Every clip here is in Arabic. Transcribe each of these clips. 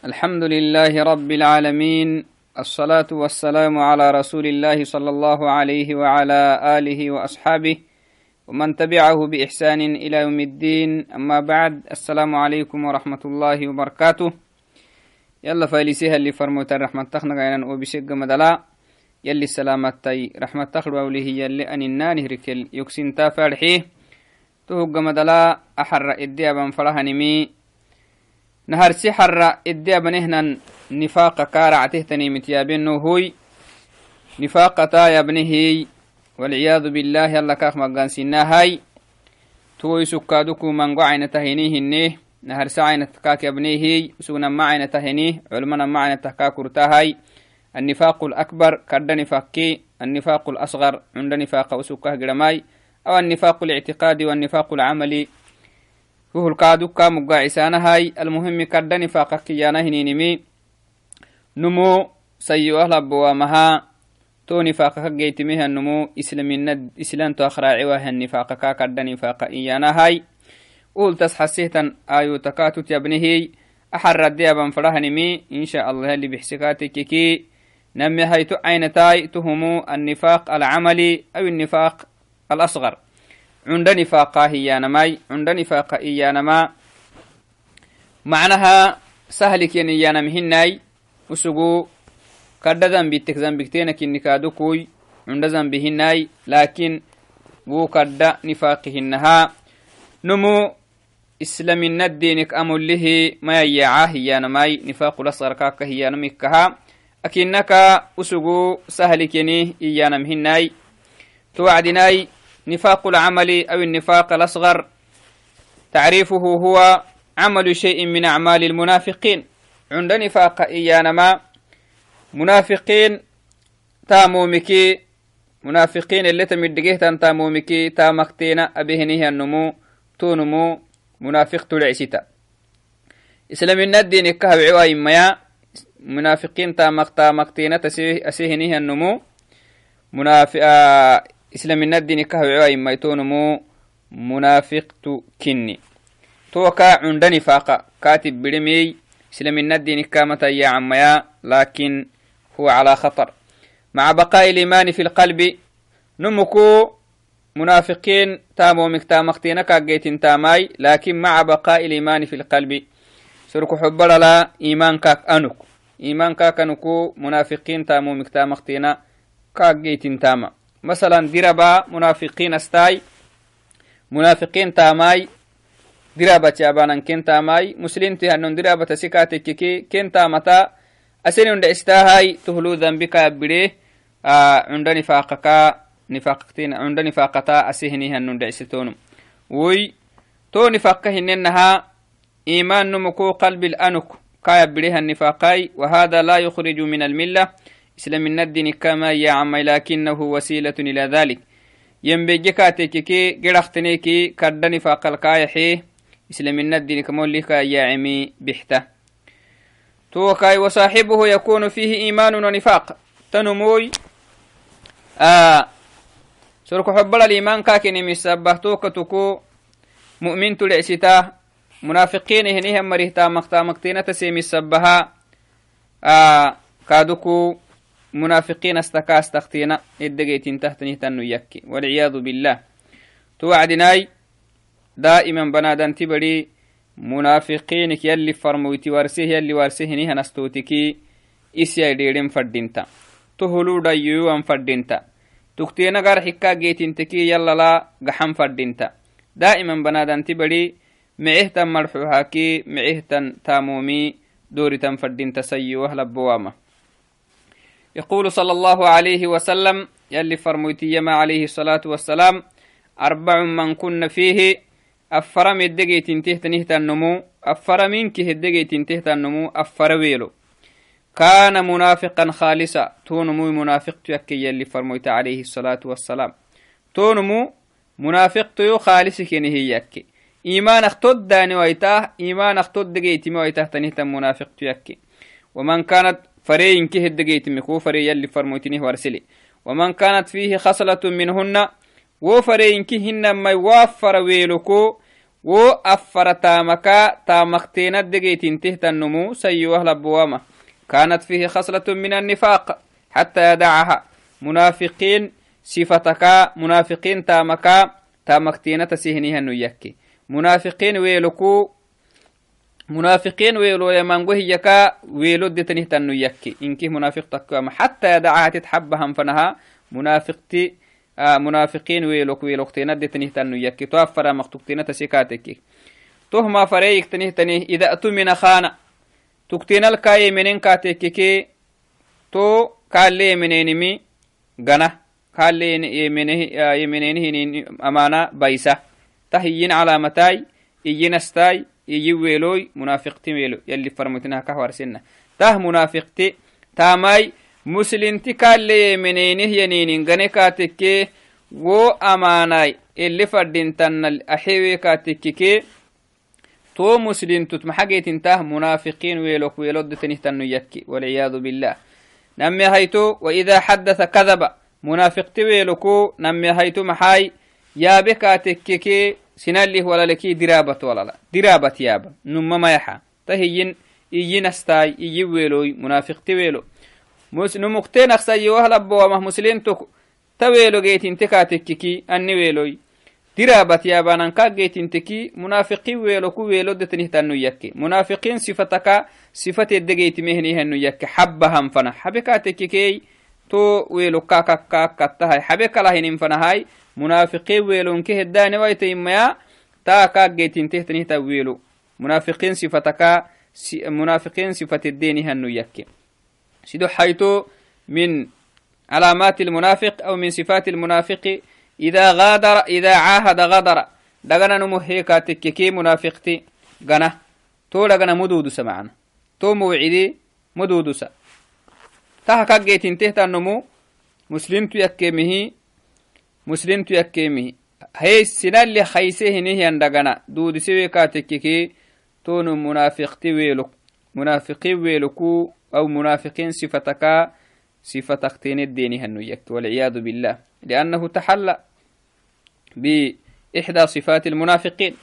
الحمد لله رب العالمين الصلاة والسلام على رسول الله صلى الله عليه وعلى آله وأصحابه ومن تبعه بإحسان إلى يوم الدين. أما بعد السلام عليكم ورحمة الله وبركاته. يلا فاليسيها اللي فرموت الرحمة تخنق عينا وبشق مدلا يلي السلامتي رحمة تخلو أوليه يلي أن النانه ركل يكسين تافرحيه تهق مدلا أحر إديابا فرهنمي نهر سحر إديابا نهنا نفاق كارع تهتني متيابينو هوي نفاق تا يبنهي والعياذ بالله الله كاخ مقان سنا هاي توي سكادوكو من قعين تهينيه النيه نهر سعين تكاك يبنيه سونا معين تهينيه علمنا معين تكاكر تهاي النفاق الأكبر كرد نفاقي النفاق الأصغر عند نفاق وسكاه قرماي. أو النفاق الاعتقادي والنفاق العملي هو القادوكا مقاعسانا هاي المهم كرد نفاقك يانا هنينمي نمو سيئو أهل بوامها تو نفاقك جيتميها النمو إسلامنا إسلام تو أخراعي وها النفاقك كرد نفاق إيانا هاي قول تسحسيتا آيو تكاتو تيابنهي أحر الديابا فرهنمي إن شاء الله اللي بحسكاتك كي نمي هيتو عينتاي تهمو النفاق العملي أو النفاق الأصغر عند نفاقا هي نماي عند نفاقا إيانما معناها سهل كين إيانا مهناي وسقو كرد ذنبتك ذنبكتينك إنكادو كوي عند ذنبهناي لكن وو كرد نفاقهنها نمو إسلام الدينك أمله ما يعاه هي نماي نفاق الأصغر كاك هي نمكها. أكنك أسقو سهل كيني إيانا مهناي توعدناي نفاق العمل أو النفاق الأصغر. تعريفه هو عمل شيء من أعمال المنافقين. عند نفاق إيانا ما منافقين تامومكي منافقين اللي تمدقه تامومكي تامختين أبهنه النمو تونمو منافق تلعسيتا. إسلام الدين كهو عواي ميا منافقين تامق تامقتين أسيهنه النمو منافق إسلام الدين كهو عواي ميتونمو منافق كني. توكا عند نفاق كاتب برمي إسلام الدين كامتا يا عميا لكن هو على خطر. مع بقاء الإيمان في القلب نمكو منافقين تامو مكتامختين كاجيتين تاماي لكن مع بقاء الإيمان في القلب سرك حب لا مثلا دربا منافقين استاي منافقين تاماي درابة يابانا كين تاماي مسلم تهنون درابة سكاتك كين تامتا أسنون عند استاهاي تهلو ذنبك أبريه عند نفاقك نفاقتين عند نفاقتا أسهني هنون دعستونم وي تو نفاقة إنها إيمان نمكو قلب الأنك كايا بريها النفاقاي وهذا لا يخرج من الملة. إسلام الندين كما يا عمي لكنه وسيلة إلى ذلك. ينبجكاتيكي قرختنيكي كرد نفاق الكايحي إسلام الندين كمولي يا عمي بحتة. توكاي وصاحبه يكون فيه إيمان ونفاق. تنموي. آه. سرك حبل الإيمان كاكن مسبه توكتكو مؤمن تلعستا. منافقين هنيهم مريهتا. مقتا مقتينة سيمي السبها آه. كادوكو. منافقين استكا استختينا إدقيتين تحتني تنو يكي والعياذ بالله. توعدناي دائما بنادان تبري منافقينك يلي فرمويتي ورسيه يلي ورسيه نيها نستوتكي إسيا ديرين فردينتا. تهلو دايوان فردينتا. تكتينا غار حكا جيتنتكي يلا لا قحم فردينتا. دائما بنادان تبري معهتا مرحوهاكي معهتا تامومي دورتا فردينتا سيوه لبوامه يقول صلى الله عليه وسلم يلي فرمويتي ما عليه الصلاة والسلام أربع من كن فيه أفرم الدقيت انتهت نهت النمو أفر منك الدقيت انتهت النمو أفر ويلو. كان منافقا خالصا تونمو منافق يكي يلي فرمويت عليه الصلاة والسلام. تونمو منافق تيو خالص كنه يكي. إيمان اختد داني ويتاه إيمان اختد دقيت ما ويتاه تنهت منافق يكي ومن كانت فرين كه الدقيت مكو فري يلي فرموتني ورسلي ومن كانت فيه خصلة منهن وفرين كهن ما يوفر ويلكو wo afara taamaka taamakteena degeytintehtannumu sayyuwah labbuwama كانت فيه خصلة من النفاق حتى يدعها. منافقين صفتك منافقين تامكا تامكتين تسهنيها نيكي منافقين ويلكو منافقين ويلو يمانغو هيكا ويلو دتنه تنو يكي. إنكي منافق تكوام حتى يدعها تتحبهم فنها منافقتي آه منافقين ويلوك ويلوكتين دتنه تنو يكي. توفر مختوكتين تسيكاتك تهما فريك تنه تنه إذا أتمن خانا تكتين الكاي منين كاتككي تو كالي منينمي غنا كالي يمنينه أمانة بايسة. تهيين علامتاي إينستاي إيي ويلوي منافقتي ويلو يلي فرمتنا كهوار سنة ته منافقتي تاماي مسلمتي كالي يمنينه ينينين غني كاتككي wo amaanay ili fadhintanna axiwe kaatekkike تو مسلم تتمحقيت انتاه منافقين ويلوك ويلود تنهتنو يكي والعياذ بالله. نمي هيتو وإذا حدث كذب منافق تويلوكو نمي yaabe kaatekeke sinalih walalekii dirabat walala diraabat yaaba. Numa mayaxa. Ta hiyin iyinastaay iyi weeloy munaafiqti weelo. Numuktee naqsayyowahlabowamah muslimtok ta weelo geetinte kaa tekkeki anni weeloy diraabat yaabanankaa geetinteki munaafiqi weelo ku weelodetnihtannu yakke. Munaafiqiin sifataka sifatedde geetimehnihannu yakke. Xabba hanfana. Xabe kaa to weelo kakakkaakkattahay habe kalahinin fanahay munafiqin weelonke heddanewaitaimaya taa kaggeytintehtanihta weelo munafiqin sifataka munafiqin sifatedenihannu yakke sido hayto min علامات المنافق أو من صفات المنافق إذا غادر إذا عاهد غدر دغنا نمو هيكا تككي منافقتي غنا تو دغنا مدودس معنا تو موعدي تها كجيت انتهت النمو مسلم يكيمه مسلم يكيمه هي السنة اللي خيسه نهي عندنا دود سوي كاتككي تون منافقتي ويلك منافقي ويلكو أو منافقين صفتك صفتك تين الدين هنو والعياذ بالله لأنه تحلى بإحدى صفات المنافقين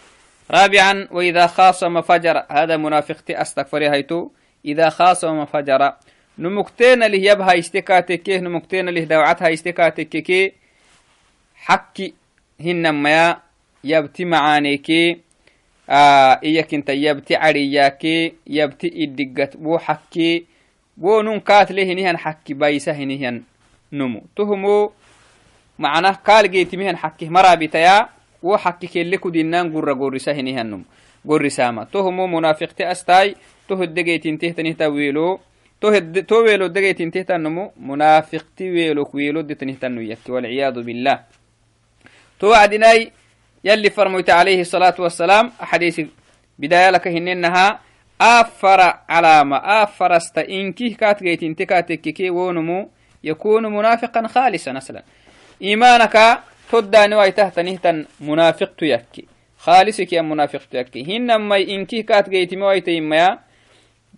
رابعا وإذا خاصم فجر هذا منافق أستغفر هيتو إذا خاصم فجر نمكتين له يبها استكاتك نمكتين له دوعتها استكاتك حكي هنما يبتي معانيكي آه إياك انت يبتي عرياكي يبتي إدقت بو حكي بو نون كاتله نهن حكي بايسه نهن نمو. تهمو معناه قال جيت مهن حكي مرابطيا و حكي كل كدينان غر غورسا هنيهنم غورساما منافق تأستاي تهد جيت انته تنه تويلو تهد تويلو دجيت انته تنمو منافق تويلو كويلو دتنه تنو يك والعياذ بالله. توعدناي يلي فرميت عليه الصلاة والسلام. حديث بداية لك هننها أفر علامة أفر است إنكي كات جيت انت كاتككي ونمو. يكون منافقا خالصا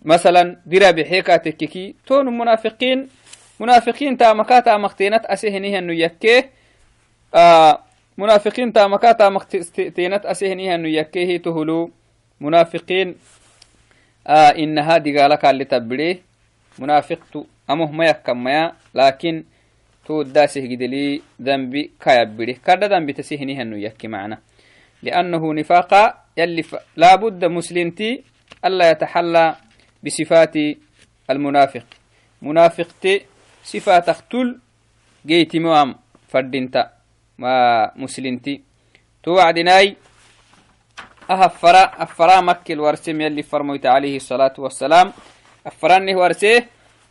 مثلا درا بحيكا تككي. تون منافقين منافقين تامكا تامختينت أسهنها أنه يكيه آه منافقين تامكا تامختينت أسهنها أنه يكيه تهلو منافقين. آه إن هذه قالك اللي تبريه منافق أمه ما يكمل لكن تو داسه جدلي ذنبي كيبري كذا ذنبي تسهني هنو يكي معنا. لأنه نفاق يلي ف... لابد مسلمتي ألا يتحلى بصفات المنافق. منافقتي صفات اختل جيتي موام فردنتا ما مسلمتي توعدناي أهفرا أفرا مكي ورسم يلي فرميت عليه الصلاة والسلام. أفراني ورسيه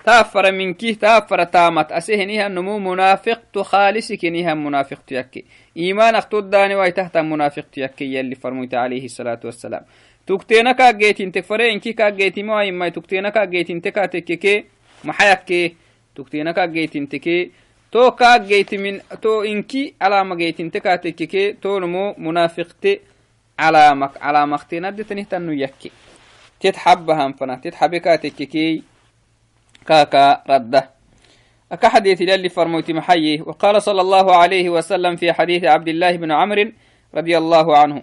تأفر منكي تأفر تامت. أسهنيها نمو منافق تخالصكنيها منافق تيكي. إيمان أختود داني واي تحت منافق تيكي يلي فرميت عليه الصلاة والسلام. تكتينا كاجيت انت فري انكي كاجيت ما إما تكتينا كاجيت انت كاتككي محيكي تكتينا كاجيت انتكي تو كاجيت من تو انكي على ما جيت انت كاتككي تو نمو منافق تي على مك على مختينا دتنه تنو يكي تتحبها فنا تتحبكاتككي كاكا رده أكا حديث للي فرموت محيي وقال صلى الله عليه وسلم في حديث عبد الله بن عمرو رضي الله عنه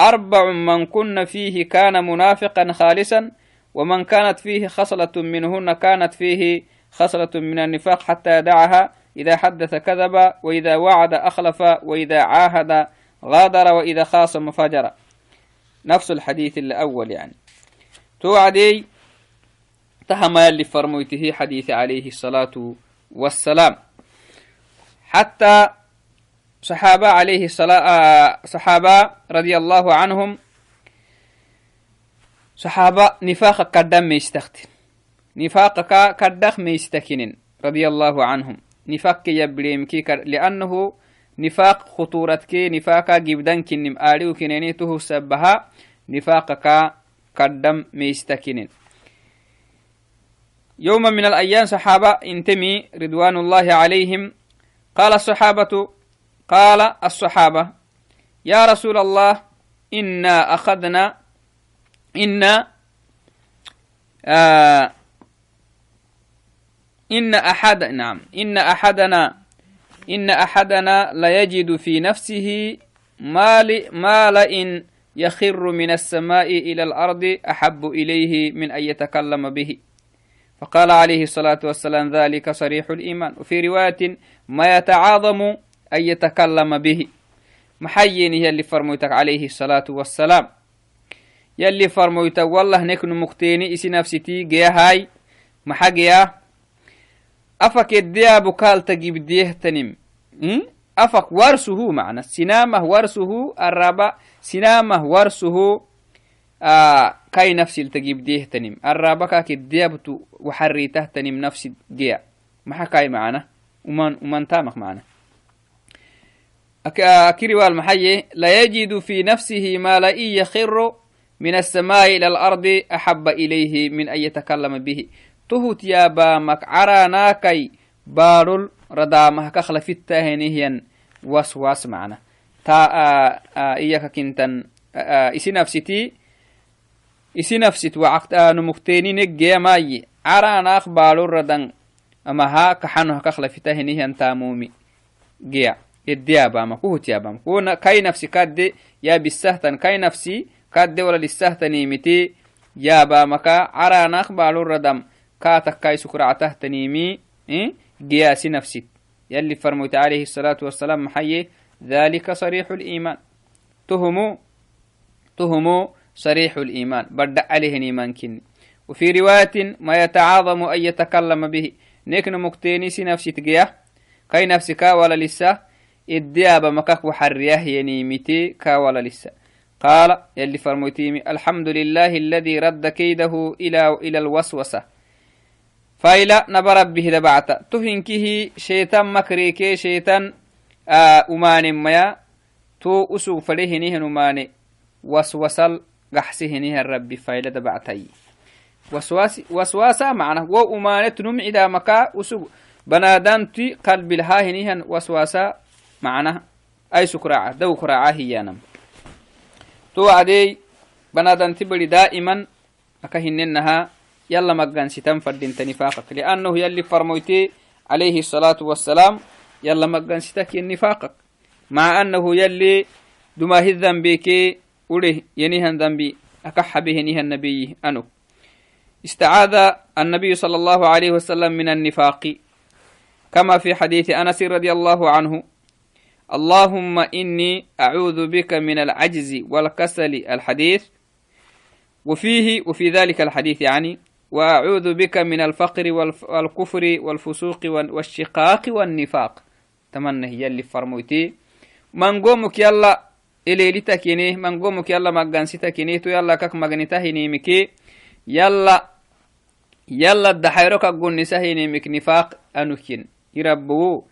أربع من كن فيه كان منافقا خالصا ومن كانت فيه خصلة منهن كانت فيه خصلة من النفاق حتى يدعها إذا حدث كذب وإذا وعد أخلف وإذا عاهد غادر وإذا خاصم فجر. نفس الحديث الأول يعني. توعدي تهما اللي فرميته حديث عليه الصلاة والسلام. حتى صحابة عليه الصلاة آه، صحابة رضي الله عنهم. صحابة نفاق قدام ميستختن نفاق كدخ ميستكنن رضي الله عنهم. نفاق يبريم كي لأنه نفاق خطورتك نفاق جبدان كنم آليو كنينيته سبها نفاقك قدم ميستكنن يوم من الأيام صحابة انتمي رضوان الله عليهم. قال الصحابة قال الصحابة يا رسول الله إنا أخذنا إنا آه إن أحد نعم إن أحدنا إن أحدنا ليجد في نفسه مال مال إن يخر من السماء إلى الأرض أحب إليه من أن يتكلم به. فقال عليه الصلاة والسلام ذلك صريح الإيمان. وفي رواية ما يتعاظم أن يتكلم به. محيين هي اللي فرميتك عليه الصلاة والسلام. يلي فرميتك والله نكن مختيني إسي نفسيتي جيا هاي. محاجيا أفك الديا بكال تجيب ديه تنم. أفك ورسه معنى سنامه ورسه الرابع سنامه ورسه آه كاي نفسي تجيب ديه تنم. الرابع كديا بتو وحريته تنم نفسي جيا. ما كاي معنا ومن ومن تامخ معنا Ah, kiriwal maxaye eh? layajidu fi nafsihi maa la in yakiru min aلsamaa'i ila alardi axaba ilayhi min an yatakalama bihi. Tohut yaabamak caraanaakay baadhol radaamah kakhlafittaahenihiyan waswas macna. Taa ah, ah, iyaka kintan isinafsitii isinafsit wacaqtanumukteenineggeyamaaye caraanaak baadhol radan amaha kaxanoh taamuumi geya كوهت يابام كون كاي نفسي كاد يا بالسهتن كاي نفسي كاد ولا للسهتني متي يابامك. عراناك بارل ردم. كاتك كاي سكرعته تنيمي إيه؟ قياس نفسك يلي فرموت عليه الصلاة والسلام محيي ذلك صريح الإيمان. تهمو تهمو صريح الإيمان. بدأ عليه إيمان كن. وفي رواية ما يتعاظم أن يتكلم به. نكن مكتيني سي نفسي تقيا كاي نفسك ولا لسه؟ الدياب مكاك وحريه ينيمتي كا ولا لسه قال يلي فرموتيمي الحمد لله الذي رد كيده إلى إلى الوسوسة. فايلا نبربه دبعتا تهنكه شيطان مكريكي شيطان آه أمان ميا. تو أسو فليه نهن أماني وسوسل قحسه نه الرب فايلا دبعتي. وسواس وسواسا معنى وأمانة نم إذا نهن معنى أي سكراعة دو كراعة هي نم. تو عدي بنادانتي بلي دائما أكهننها يلا مقان ستم فردين نفاقك لأنه يلي فرمويتي عليه الصلاة والسلام يلا مقان ستك النفاقك. مع أنه يلي دما هذن بيكي وله ينهن ذنبي أكح به نهى النبي أنو. استعاذ النبي صلى الله عليه وسلم من النفاق. كما في حديث أنس رضي الله عنه اللهم إني أعوذ بك من العجز والكسل الحديث. وفيه وفي ذلك الحديث يعني وأعوذ بك من الفقر والكفر والفسوق والشقاق والنفاق. تمنى هي اللي فرموتي من قومك يلا إلي لتكيني من قومك يلا مقانسي تكيني تو يلا كك مقنتهني مكي. يلا يلا الدحيرك قلني سهيني مك نفاق أنكين. يربو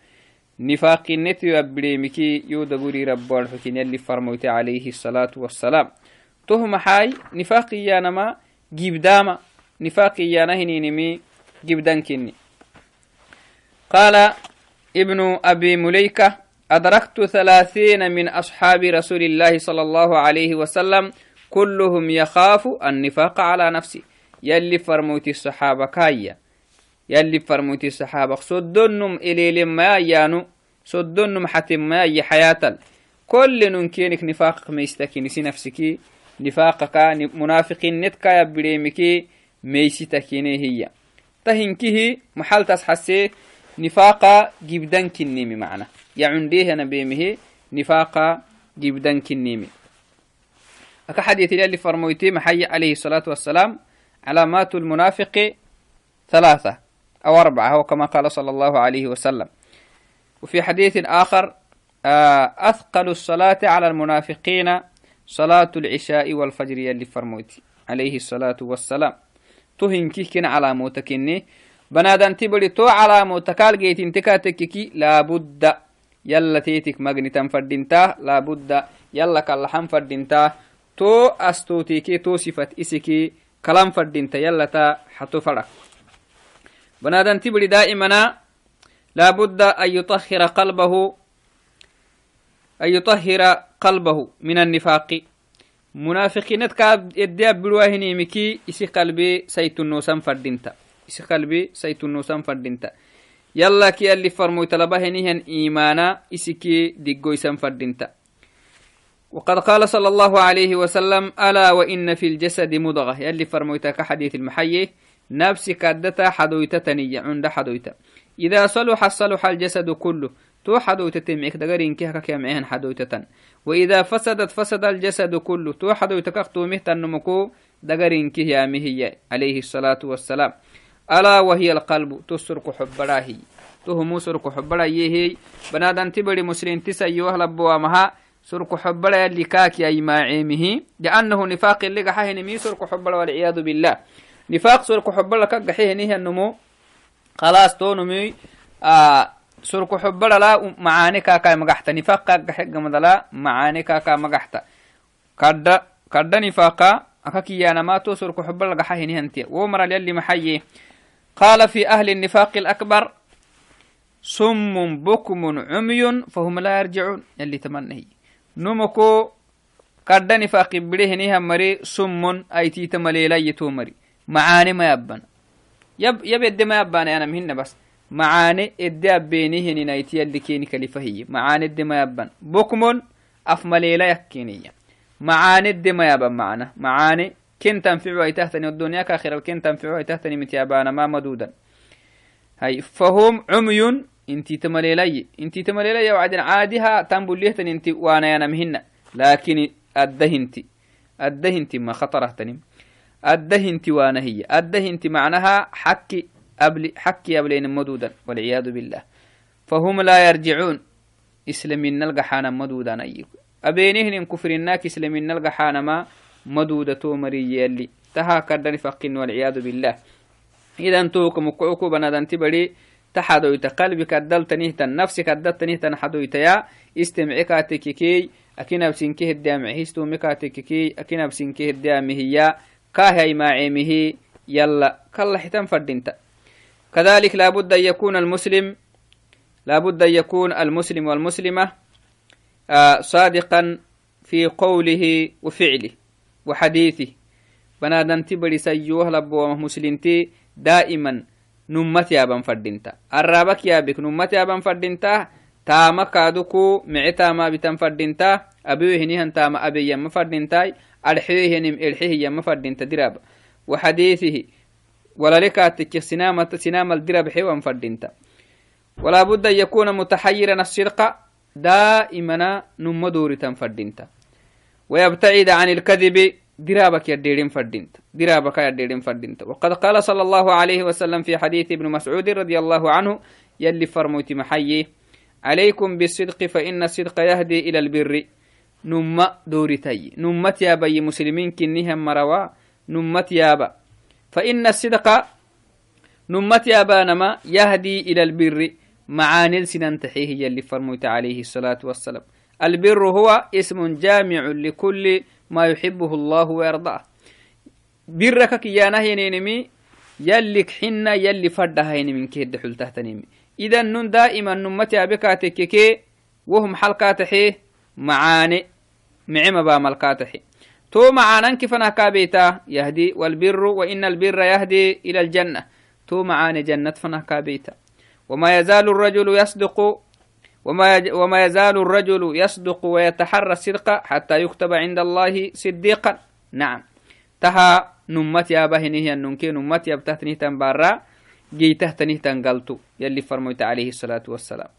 نفاق النت يبري مكي يودبوري ربو الحكين يلي فرموتي عليه الصلاة والسلام. تهم حاي نفاق يانما جيب داما. نفاق يانهني نمي جبدان كني قال ابن أبي مليكة أدركت ثلاثين من أصحاب رسول الله صلى الله عليه وسلم كلهم يخاف النفاق على نفسه يلي فرموتي الصحابة كايا يلي فرموتي الصحابة صدنم إلي لما يانو. صدنم حتم ما حياة كل ننكينك نفاقك ميستكي نسي نفسكي. نفاقك منافقين نتكا يبريمكي ميستكيني هي. تهنكيه محل تسحسي. نفاقا جبدان كنيمي معنا. يعنديه نبيمه نفاقا جبدان كنيمي. أكا حديث اللي فرمويتي محي عليه الصلاة والسلام. علامات المنافق ثلاثة. أو أربعة هو كما قال صلى الله عليه وسلم. وفي حديث آخر آه، أثقل الصلاة على المنافقين صلاة العشاء والفجر يلي فرموتي عليه الصلاة والسلام. تهن كيكين على موتكني بنادان تبري تو على موتكال جيت انتكاتككي لابد يلا تيتك مغني تنفردنتا لابد يلا كالحم فردنتا تو أستوتيكي تو صفت إسكي كلام فردنتا يلا تا حتو فرق. بنادان تبري دائما لابد أن يطهر قلبه أن يطهر قلبه من النفاق. منافقين كاب يدي بلواهني مكي إسي قلبي سيت النوسان فردينتا. إسي قلبي سيت النوسان فردينتا. يلا كي اللي فرمو تلبهنيهن إيمانا إسكي ديقويسان فردينتا. وقد قال صلى الله عليه وسلم ألا وإن في الجسد مضغة. يلي فرمويتك حديث المحيي. نفسي كادتا حدويتتني عند حدويتا. إذا صلح صلح الجسد كله تو حدويتة معك دقرين كيها معهن حدويتة وإذا فسدت فسد الجسد كله تو حدويتك أختو مهتا نمكو دقرين كيها مهي عليه الصلاة والسلام. ألا وهي القلب تسرق حبراهي تهمو سرق حبراهي بنادان تبري مسلم تسيوه لبوا مها سرق حبرا اللي كاكي أي معيمه لأنه نفاق اللي قحيه مي سرق حبرا والعياذ بالله. نفاق سرق حبرا كقحيه نيه النمو. خلاص تونمي آه سركو حبلا لا معاني كاكا مقحتا نفاق كاكا مدلا معاني كاكا مقحتا كدا كدا نفاقا. أكاكي يانا ماتو سركو حبلا قحاه نهنتي ومر يلي محيي. قال في أهل النفاق الأكبر سم بكم عمي فهم لا يرجعون. يلي تمنهي. نمكو كدا نفاق بليه نها مري سم أيتي تمليلا يتومري معاني ما يبن يب يب ما يبان أنا مهن بس. معاني إدي أبيني هني نايتي اللي كيني كلفة هي. معاني إدي ما يبان. بكمون أف مليلة يكينية. معاني إدي ما يبان معنا. معاني كن تنفعوا تحتني الدنيا كاخر كن تنفعوا تحتني متيابانا ما مدودا. هاي فهم عمي انتي تمليلي. انتي تمليلي وعدن عادها تنبليه انتي وأنا أنا مهن لكن الدهنتي الدهنتي ما خطره الدهنتي وأنا هي. الدهنتي معناها حكي أبلي حكي أبلين مدودا والعياذ بالله. فهم لا يرجعون. إسلامين نلقى حانا مدودا أيك. أبينهن كفر الناك إسلامين نلقى حانا ما مدودة تومري يلي. تها كردن فقين والعياذ بالله. إذا توك مقعوكو بنادن تبري. تحدويت قلبك الدلت نهتن نفسك الدلت نهتن حدويت يا. استمعك تككي أكنا بسنكه الدام هيستو مكا تككي أكنا بسنكه الدام هي كاهي ما عيمه يلا كلا حتم فردنت. كذلك لابد أن يكون المسلم لابد أن يكون المسلم والمسلمة آه، صادقا في قوله وفعله وحديثه. بنادم تبري سيوه لبوه مسلمتي دائما نمت يابن فردنتا الرابك يابك نمت يابن فردنتا تاما كادوكو معتا ما بتن فردنتا أبيو هنيهن تاما أبي يم فردنتاي. دراب وحديثه ولا لك أتك سنامة سنام الدرب حيوان فردينتا ولا بد أن يكون متحيرا الصدق دائما نم دوري فردينتا ويبتعد عن الكذب درابك يديرين فردينت درابك يديرين فردينت وقد قال صلى الله عليه وسلم في حديث ابن مسعود رضي الله عنه يلي فرموت محيي عليكم بالصدق فإن الصدق يهدي إلى البر. نم دورتي نمت يا بي مسلمين كنهم مروا نمت يابا فإن الصدق نمت يابانما يهدي إلى البر معاني سنن تحيه يلي فرموت عليه الصلاة والسلام البر هو اسم جامع لكل ما يحبه الله ويرضاه برك كيانا ينينمي يلك حنا يلي فردها من كيد حل تحتنمي إذا نن دائما نمتي بكاتك وهم حلقات حيه معاني معما باملقات حيه تو معانا كفنا كابيتا؟ يهدي والبر وإن البر يهدي إلى الجنة. تو معاني جنة فنا كابيتا. وما يزال الرجل يصدق وما, وما يزال الرجل يصدق ويتحرى الصدق حتى يكتب عند الله صديقا. نعم. تها نمت يا بهنه النمكي نمت يا بتهتني تنبارا. جي تهتني تنقلتو. يلي فرميت عليه الصلاة والسلام.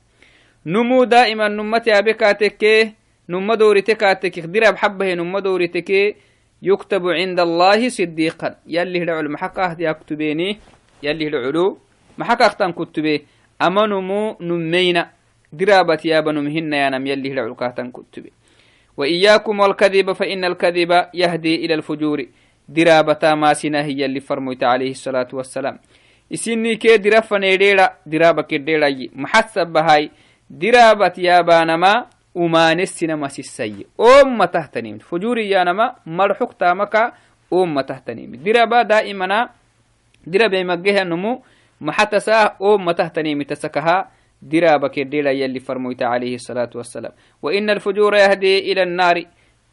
نمو دائما نمت يا بكاتك. نم دورتك درب حبه نم دورتك يكتب عند الله صديقا. يلي هلعل محكا يكتبيني يلي هلعلو محكا اختن كتبه أما نمو نمينا. درابة يا بنو مهن يا نم يلي هلعل كاتن كتبه وإياكم والكذب فإن الكذب يهدي إلى الفجور. درابة ما سنا هي فرميت عليه الصلاة والسلام. إسني كي درافة نيديرا درابة كديرا محسب بهاي. وما نسينا سيسي. أم تهتنيم فجوري يا نما مرحوك تامك أم تهتنيم ديرا دائما ديرا بي مجيها نمو. محتسا. أم تهتنيم تسكها ديرا بكير يلي فرمويت عليه الصلاة والسلام. وإن الفجور يهدي إلى النار.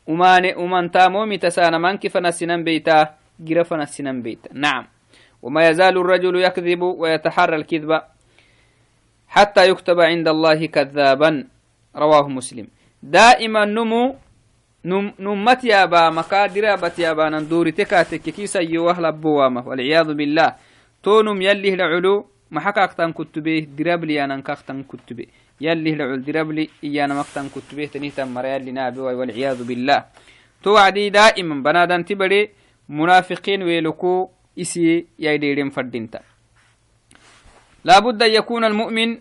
وما وما تامو. متسانا من كيف نسينا بيتا. جرف نسينا بيتا. نعم. وما يزال الرجل يكذب ويتحرى الكذبة حتى يكتب عند الله كذابا. رواه مسلم. دائما نمو نمت يا با مكا درابت يا با نندوري تكاتك كيسا يوهلا بوامة؟ والعياذ بالله. تونم يلي العلو محكاك تن كتبه درابلي أنا كاختن كتبه. يلي العل درابلي إيانا مكتن كتبه تنهتا مريال نابي والعياذ بالله. توعدي دائما بنادان تبري منافقين ويلكو إسي يايديرين فردينتا. لابد أن يكون المؤمن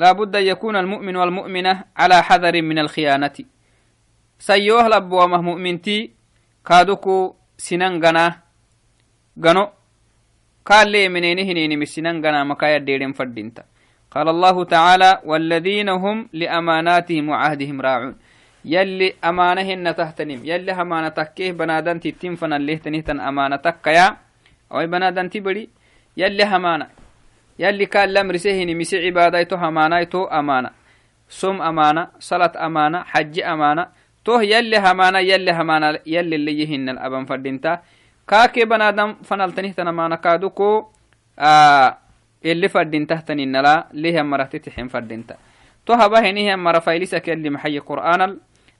لا بد أن يكون المؤمن والمؤمنة على حذر من الخيانة. سيوه لبوا مؤمنتي كادوكو سنان غنا غنو. قال لي منين هنين من سنان غنا مكايا ديرين فردينتا. قال الله تعالى والذين هم لأماناتهم وعهدهم راعون. يلي أمانهن تهتنم يلي أمانة تكيه بنادن تتم فن اللي تنهتن أمانة تكيا. أو بنادن تبري. يلي أمانة. يلي كان لم رسهني مسي عبادايتو همانايتو أمانة. صوم أمانة صلاة أمانة حج أمانة. توه يلي همانة يلي همانة يلي اللي يهن الأبن فردينتا. كاكي بنادم فنالتنه تنمانا كادوكو آه اللي فردين تحتني نلا ليه مرة تتحين فردينتا. تو هبا هنيه مرة فايلسك اللي محي قرآن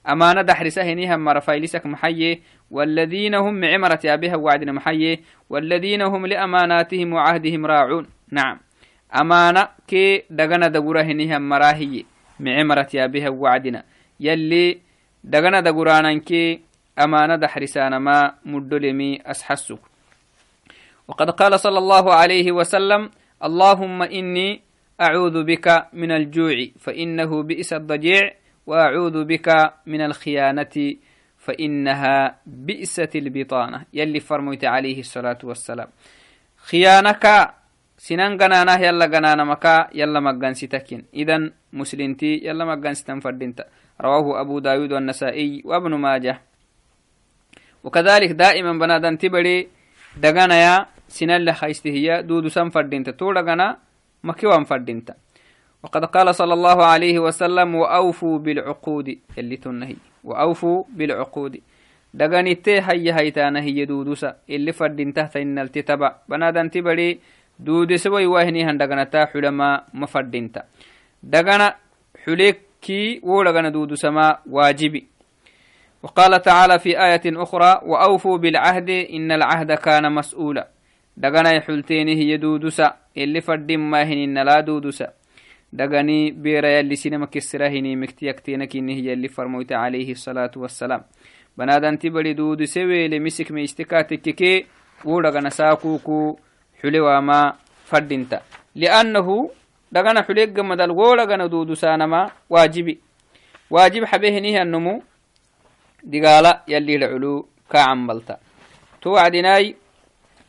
أمانة دحرسة هنيه مرة فايلسك محي. والذين هم معمرة يابها وعدنا محي. والذين هم لأماناتهم وعهدهم راعون. نعم. أمانة كي دغنا دغورا هنيها مراهي معمرت يا بها وعدنا. يلي دغنا دغورانا كي أمانة دحرسانا ما مدلمي أسحسك وقد قال صلى الله عليه وسلم اللهم إني أعوذ بك من الجوع فإنه بئس الضجيع وأعوذ بك من الخيانة فإنها بئست البطانة. يلي فرميت عليه الصلاة والسلام. خيانك sinan gananah yalla ganana maka yalla maggansitakin idan muslinti yalla maggansitan fadinta رواه أبو داود والنسائي وابن ماجه وكذلك دائما بنادن تبري دغنا يا سنال خيسته دود سم فردينتا تو دغنا مكيوان فردينتا وقد قال صلى الله عليه وسلم وأوفوا بالعقود اللي تنهي وأوفوا بالعقود دغنيتي هيا هيتانا هي دودوسا اللي فردينتا تنال التتبع بنادن تبري duudesewai wahinihan dhaganata xulama ma fadhinta dhagana xulekii wo dhagana duudusama waajibi. وقال تعالى في آية أخرى وأوفوا بالعهد إن العهد كان مسؤولا دغنا يحلتينه يدودسا اللي فردين ما هن لا دودسا دغني بيرا يلي سينما كسرهني مكتيكتينك إنه يلي فرموت عليه الصلاة والسلام بنادن تبري دود سوي لمسك ميستكاتك كي ودغنا ساكوكو حلوama فردنتا لأنه دغنا حليق مدل غولا دودو سانما واجبي واجب حبيهنيه النمو دقالة يلي العلو كعملتا توعدناي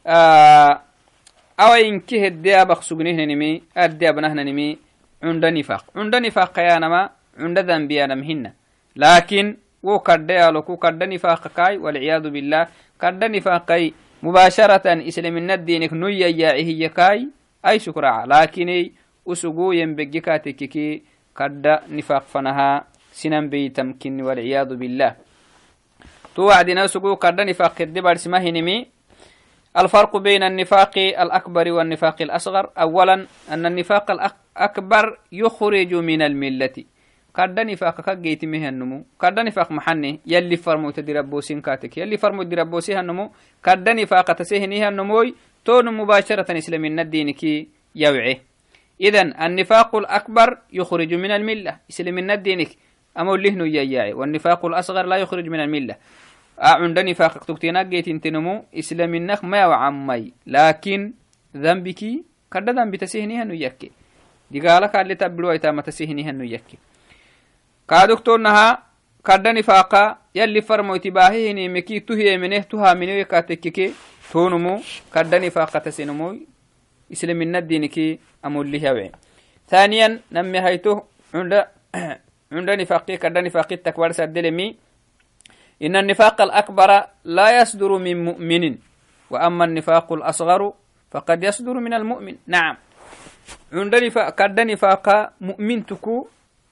آه أو إنكه الديا بخسقنيه نمي الديا بنهن نمي عند نفاق عند نفاق يانما عند ذنبي أنا مهن لكن wo kadda yaloku kadda nifaqa kai walciyadu billah kadda nifaqai مباشرة إسلام الدينك نويا يا هي كاي أي شكرا. لكن أسقو ينبقى تككي قد نفاق فنها سنن بي تمكن والعياذ بالله. تو وعدنا سقو قد نفاق كدبر اسمه نمي الفرق بين النفاق الأكبر والنفاق الأصغر. أولا أن النفاق الأكبر يخرج من الملة. نفاق كجيت مه النمو قد نفاق محني يلي فرمو تدي ربوسين كاتك يلي فرمو تدي ربوسيها النمو قد نفاق تسهنيها النموي تون مباشرة إسلام الدين كي يوعي إذن النفاق الأكبر يخرج من الملة إسلام الدينك أما اللي هنو والنفاق الأصغر لا يخرج من الملة عندني فاقك تكتينا جيت انتنمو إسلامينك ما وعمي لكن ذنبك قد ذنب تسهني هنو يكي دي قالك اللي تبلو ايتام تسهني هنو يكي كادكتور نها قد نفاقا يلي فرمو اتباهي هني مكي تهي منه تها منه يكاتككي تونمو قد نفاقا تسنمو إسلامينا الدينكي أمولي هوي. ثانيا نمي هيتو عند عند نفاقي قد نفاقي التكوار سدلمي. إن النفاق الأكبر لا يصدر من مؤمن وأما النفاق الأصغر فقد يصدر من المؤمن. نعم. عند نفاق قد نفاق مؤمن تكو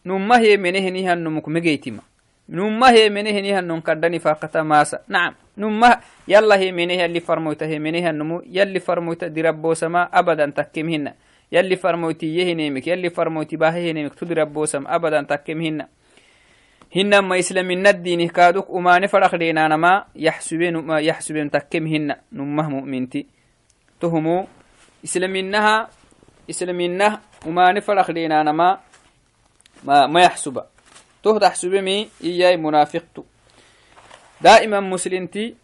نمه منه نها نمك مجيتما نمه منه نها نم قد نفاق تماسا نعم نمه يلا هي منه اللي فرموته منه النمو يلي فرموته دربو سما أبدا تكمهن يلي فرموتي يهنيمك يلي فرموتي باهي تدربو سما أبدا تكمهن hinama islamina dini kaduk umane farakdeenanama yaxsuben takkem hina numah muminti. Tohumu islaminaha islaminah umane farakdeenanama ma yaxsuba toh taxsubemi iyai munafiqtu dائما مسلمتي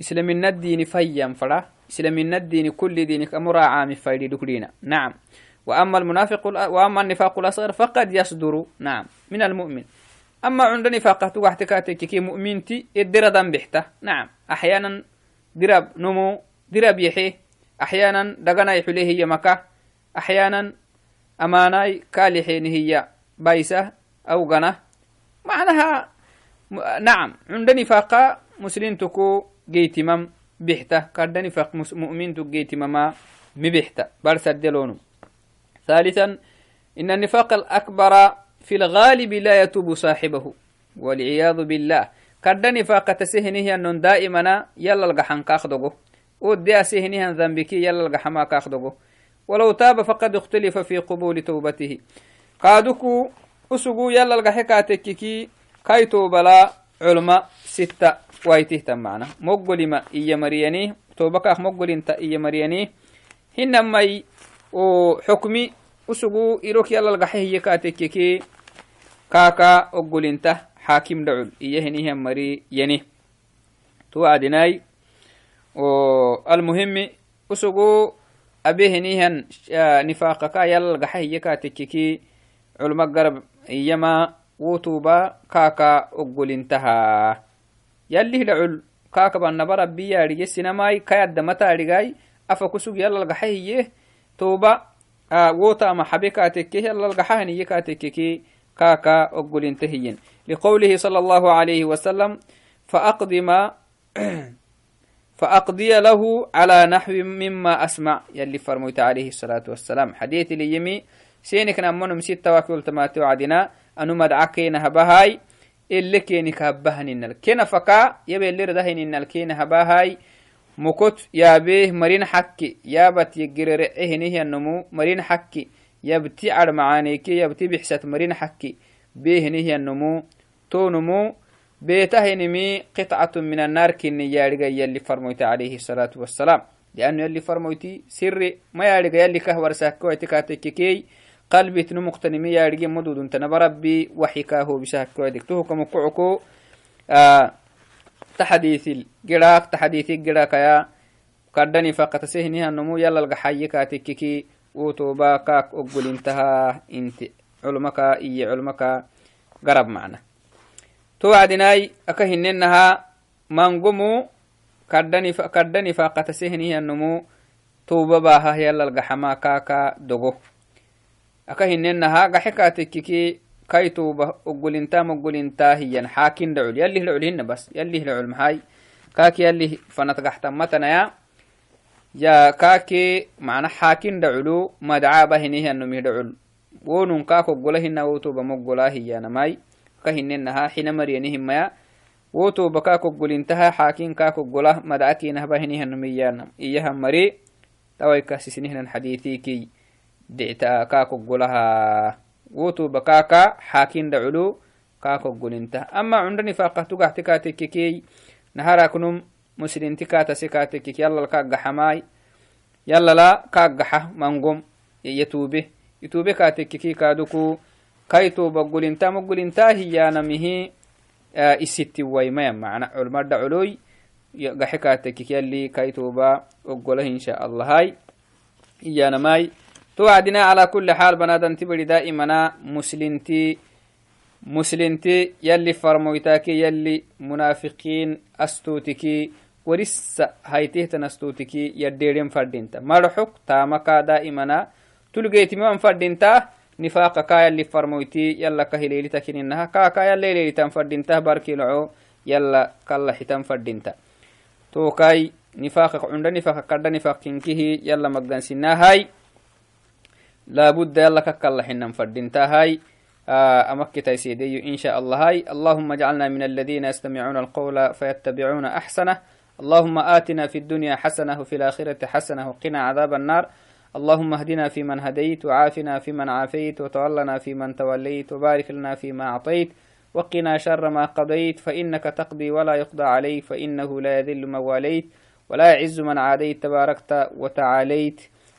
إسلامنا الدين فيا فرا إسلامنا الدين كل دينك مراعى من فايد دكرينا. نعم. وأما المنافق وأما النفاق الأصغر فقد يصدر. نعم. من المؤمن. أما عندني فاقة واحتكاتك كي مؤمنتي الدرا بحته نعم. أحيانا درب نمو درب يحي أحيانا دقنا يحليه هي مكة. أحيانا أماناي كالحين هي. بايسة أو غنى. معناها نعم عندني فاقة مسلم تكو جيتمم بحته كردني فاق مؤمن تكو جيتمما مبحته برسل دلونه ثالثا إن النفاق الأكبر في الغالب لا يتوب صاحبه. والعياذ بالله. كردني فاقة سهنه أن دائما يلا القحن كاخدقه ودي سهنه ذنبك يلا القحما كاخدقه ولو تاب فقد اختلف في قبول توبته. qaaduku usugu yalalgahe kaatekkiki kai bala culma sitta waitihta mana moggolima iya mariyani tobakaak ah moggolinta iya mariyani hinamai o xukmi usugu irok yalalgahe hiye kaatekkiki kaaka oggolinta xaakim dhacul iya hinihian mari yani tuwacdinai o almuhimi usugu abe hinihan eh, nifaaqaka yalalgahe hiye kaatekkiki كاتككي علم قرب إيما وتوبا كاكا أقولنتها يلي لعل كاكا بان بربي ياري سينماي كايد متاريغاي أفكسوك يلا قحيه توبا آه ووتا ما حبيكاتك يلا القحاني يكاتككي كاكا أقول انتهين لقوله صلى الله عليه وسلم فأقضي له على نحو مما أسمع. يلي فرميت عليه الصلاة والسلام. حديث ليمي سينك نمنم ستة وكل تماتي وعدنا أنو مدعكين هبهاي اللي كينك هبهن إنال كينا فكا يبي اللي ردهن إنال كين هبهاي. مكت يا به مرين حكي. يا بت يجرر إهنه النمو. مرين حكي. يبتي عر معانيكي. يبتي بحسة مرين حكي. بيهنه النمو. تو نمو. بيته نمي. قطعة من النار كني يارجا يلي فرموت عليه الصلاة والسلام. لأنه يلي فرموتي سري. ما يارجا يلي كهور ساكو اعتكاتككي قلبي تنو مقتنمي يارجا مدود انت نبربي وحكاه بساكو ادكتوه كمقعكو آه تحديث الجراك تحديث الجراك يا قدني فقط سهنها النمو يلا القحيكاتككي وتوبا كاك أقول انتهى انت علمك إي علمك قرب معنا. توعدناي أكهننها منقمو كردني. كردني فاقة سهني النمو توبا باها يلا القحما كاكا دغو. قحكا تككي كاي توبا أقول انتا مقول انتا هي حاكين دعول يلي العلهن بس يلي العلم هاي كاك يلي فنتقحتمتنا يا يا كاكي معنا حاكين دعلو مدعا بهنه النمي دعل ونون كاكو قوله النوتو بمقولا هي نماي كهننها حين مرينهم ما woto baka koggolintaha xaakin ka koggola madcakinahbahinihanamiyanam iyahan mari tawaikasisnihnan xadiiثiki dicta ka koggolaha woto bakaka xaakin dhaculu ka koggolinta ama cunda nifaqah tugahti katekkekey naharaknum muslinti katase katekkek yallal kaggaxamai yallala kaggaxa mangom yatube itube katekkeki kaduku kaito baggolinta moggolinta hiyanamihi isitti waymaya macna culmadha culoy gaxe kaatekik yalli oggolah insha allahai iyanamai to wacdina ala kuli xaal banadanti bari daa'imana muslinti muslinti yalli farmoytaaki yalli munaafiqiin astutiki warissa haytehtan astutiki yaddeeren fadhinta marxuk taamaka daa'imana tulgeetimiwan fadhinta نفاق كايا اللي فرمويتي يلا كهليلي تكينها كا كايا اللي تنفردينته باركي لعو يلا كلا حتم فردينتا تو كاي نفاق عند نفاق قد نفاق كنكه يلا مقدن سنا هاي لابد يلا كلا حنا فردينتا هاي آه أمك تيسيدي إن شاء الله. هاي اللهم اجعلنا من الذين يستمعون القول فيتبعون أحسنه. اللهم آتنا في الدنيا حسنة وفي الآخرة حسنة وقنا عذاب النار. اللهم اهدنا فيمن هديت وعافنا فيمن عافيت وتولنا فيمن توليت وبارك لنا فيما أعطيت وقنا شر ما قضيت. فإنك تقضي ولا يقضى عليك فإنه لا يذل من واليت ولا يعز من عاديت. تباركت وتعاليت.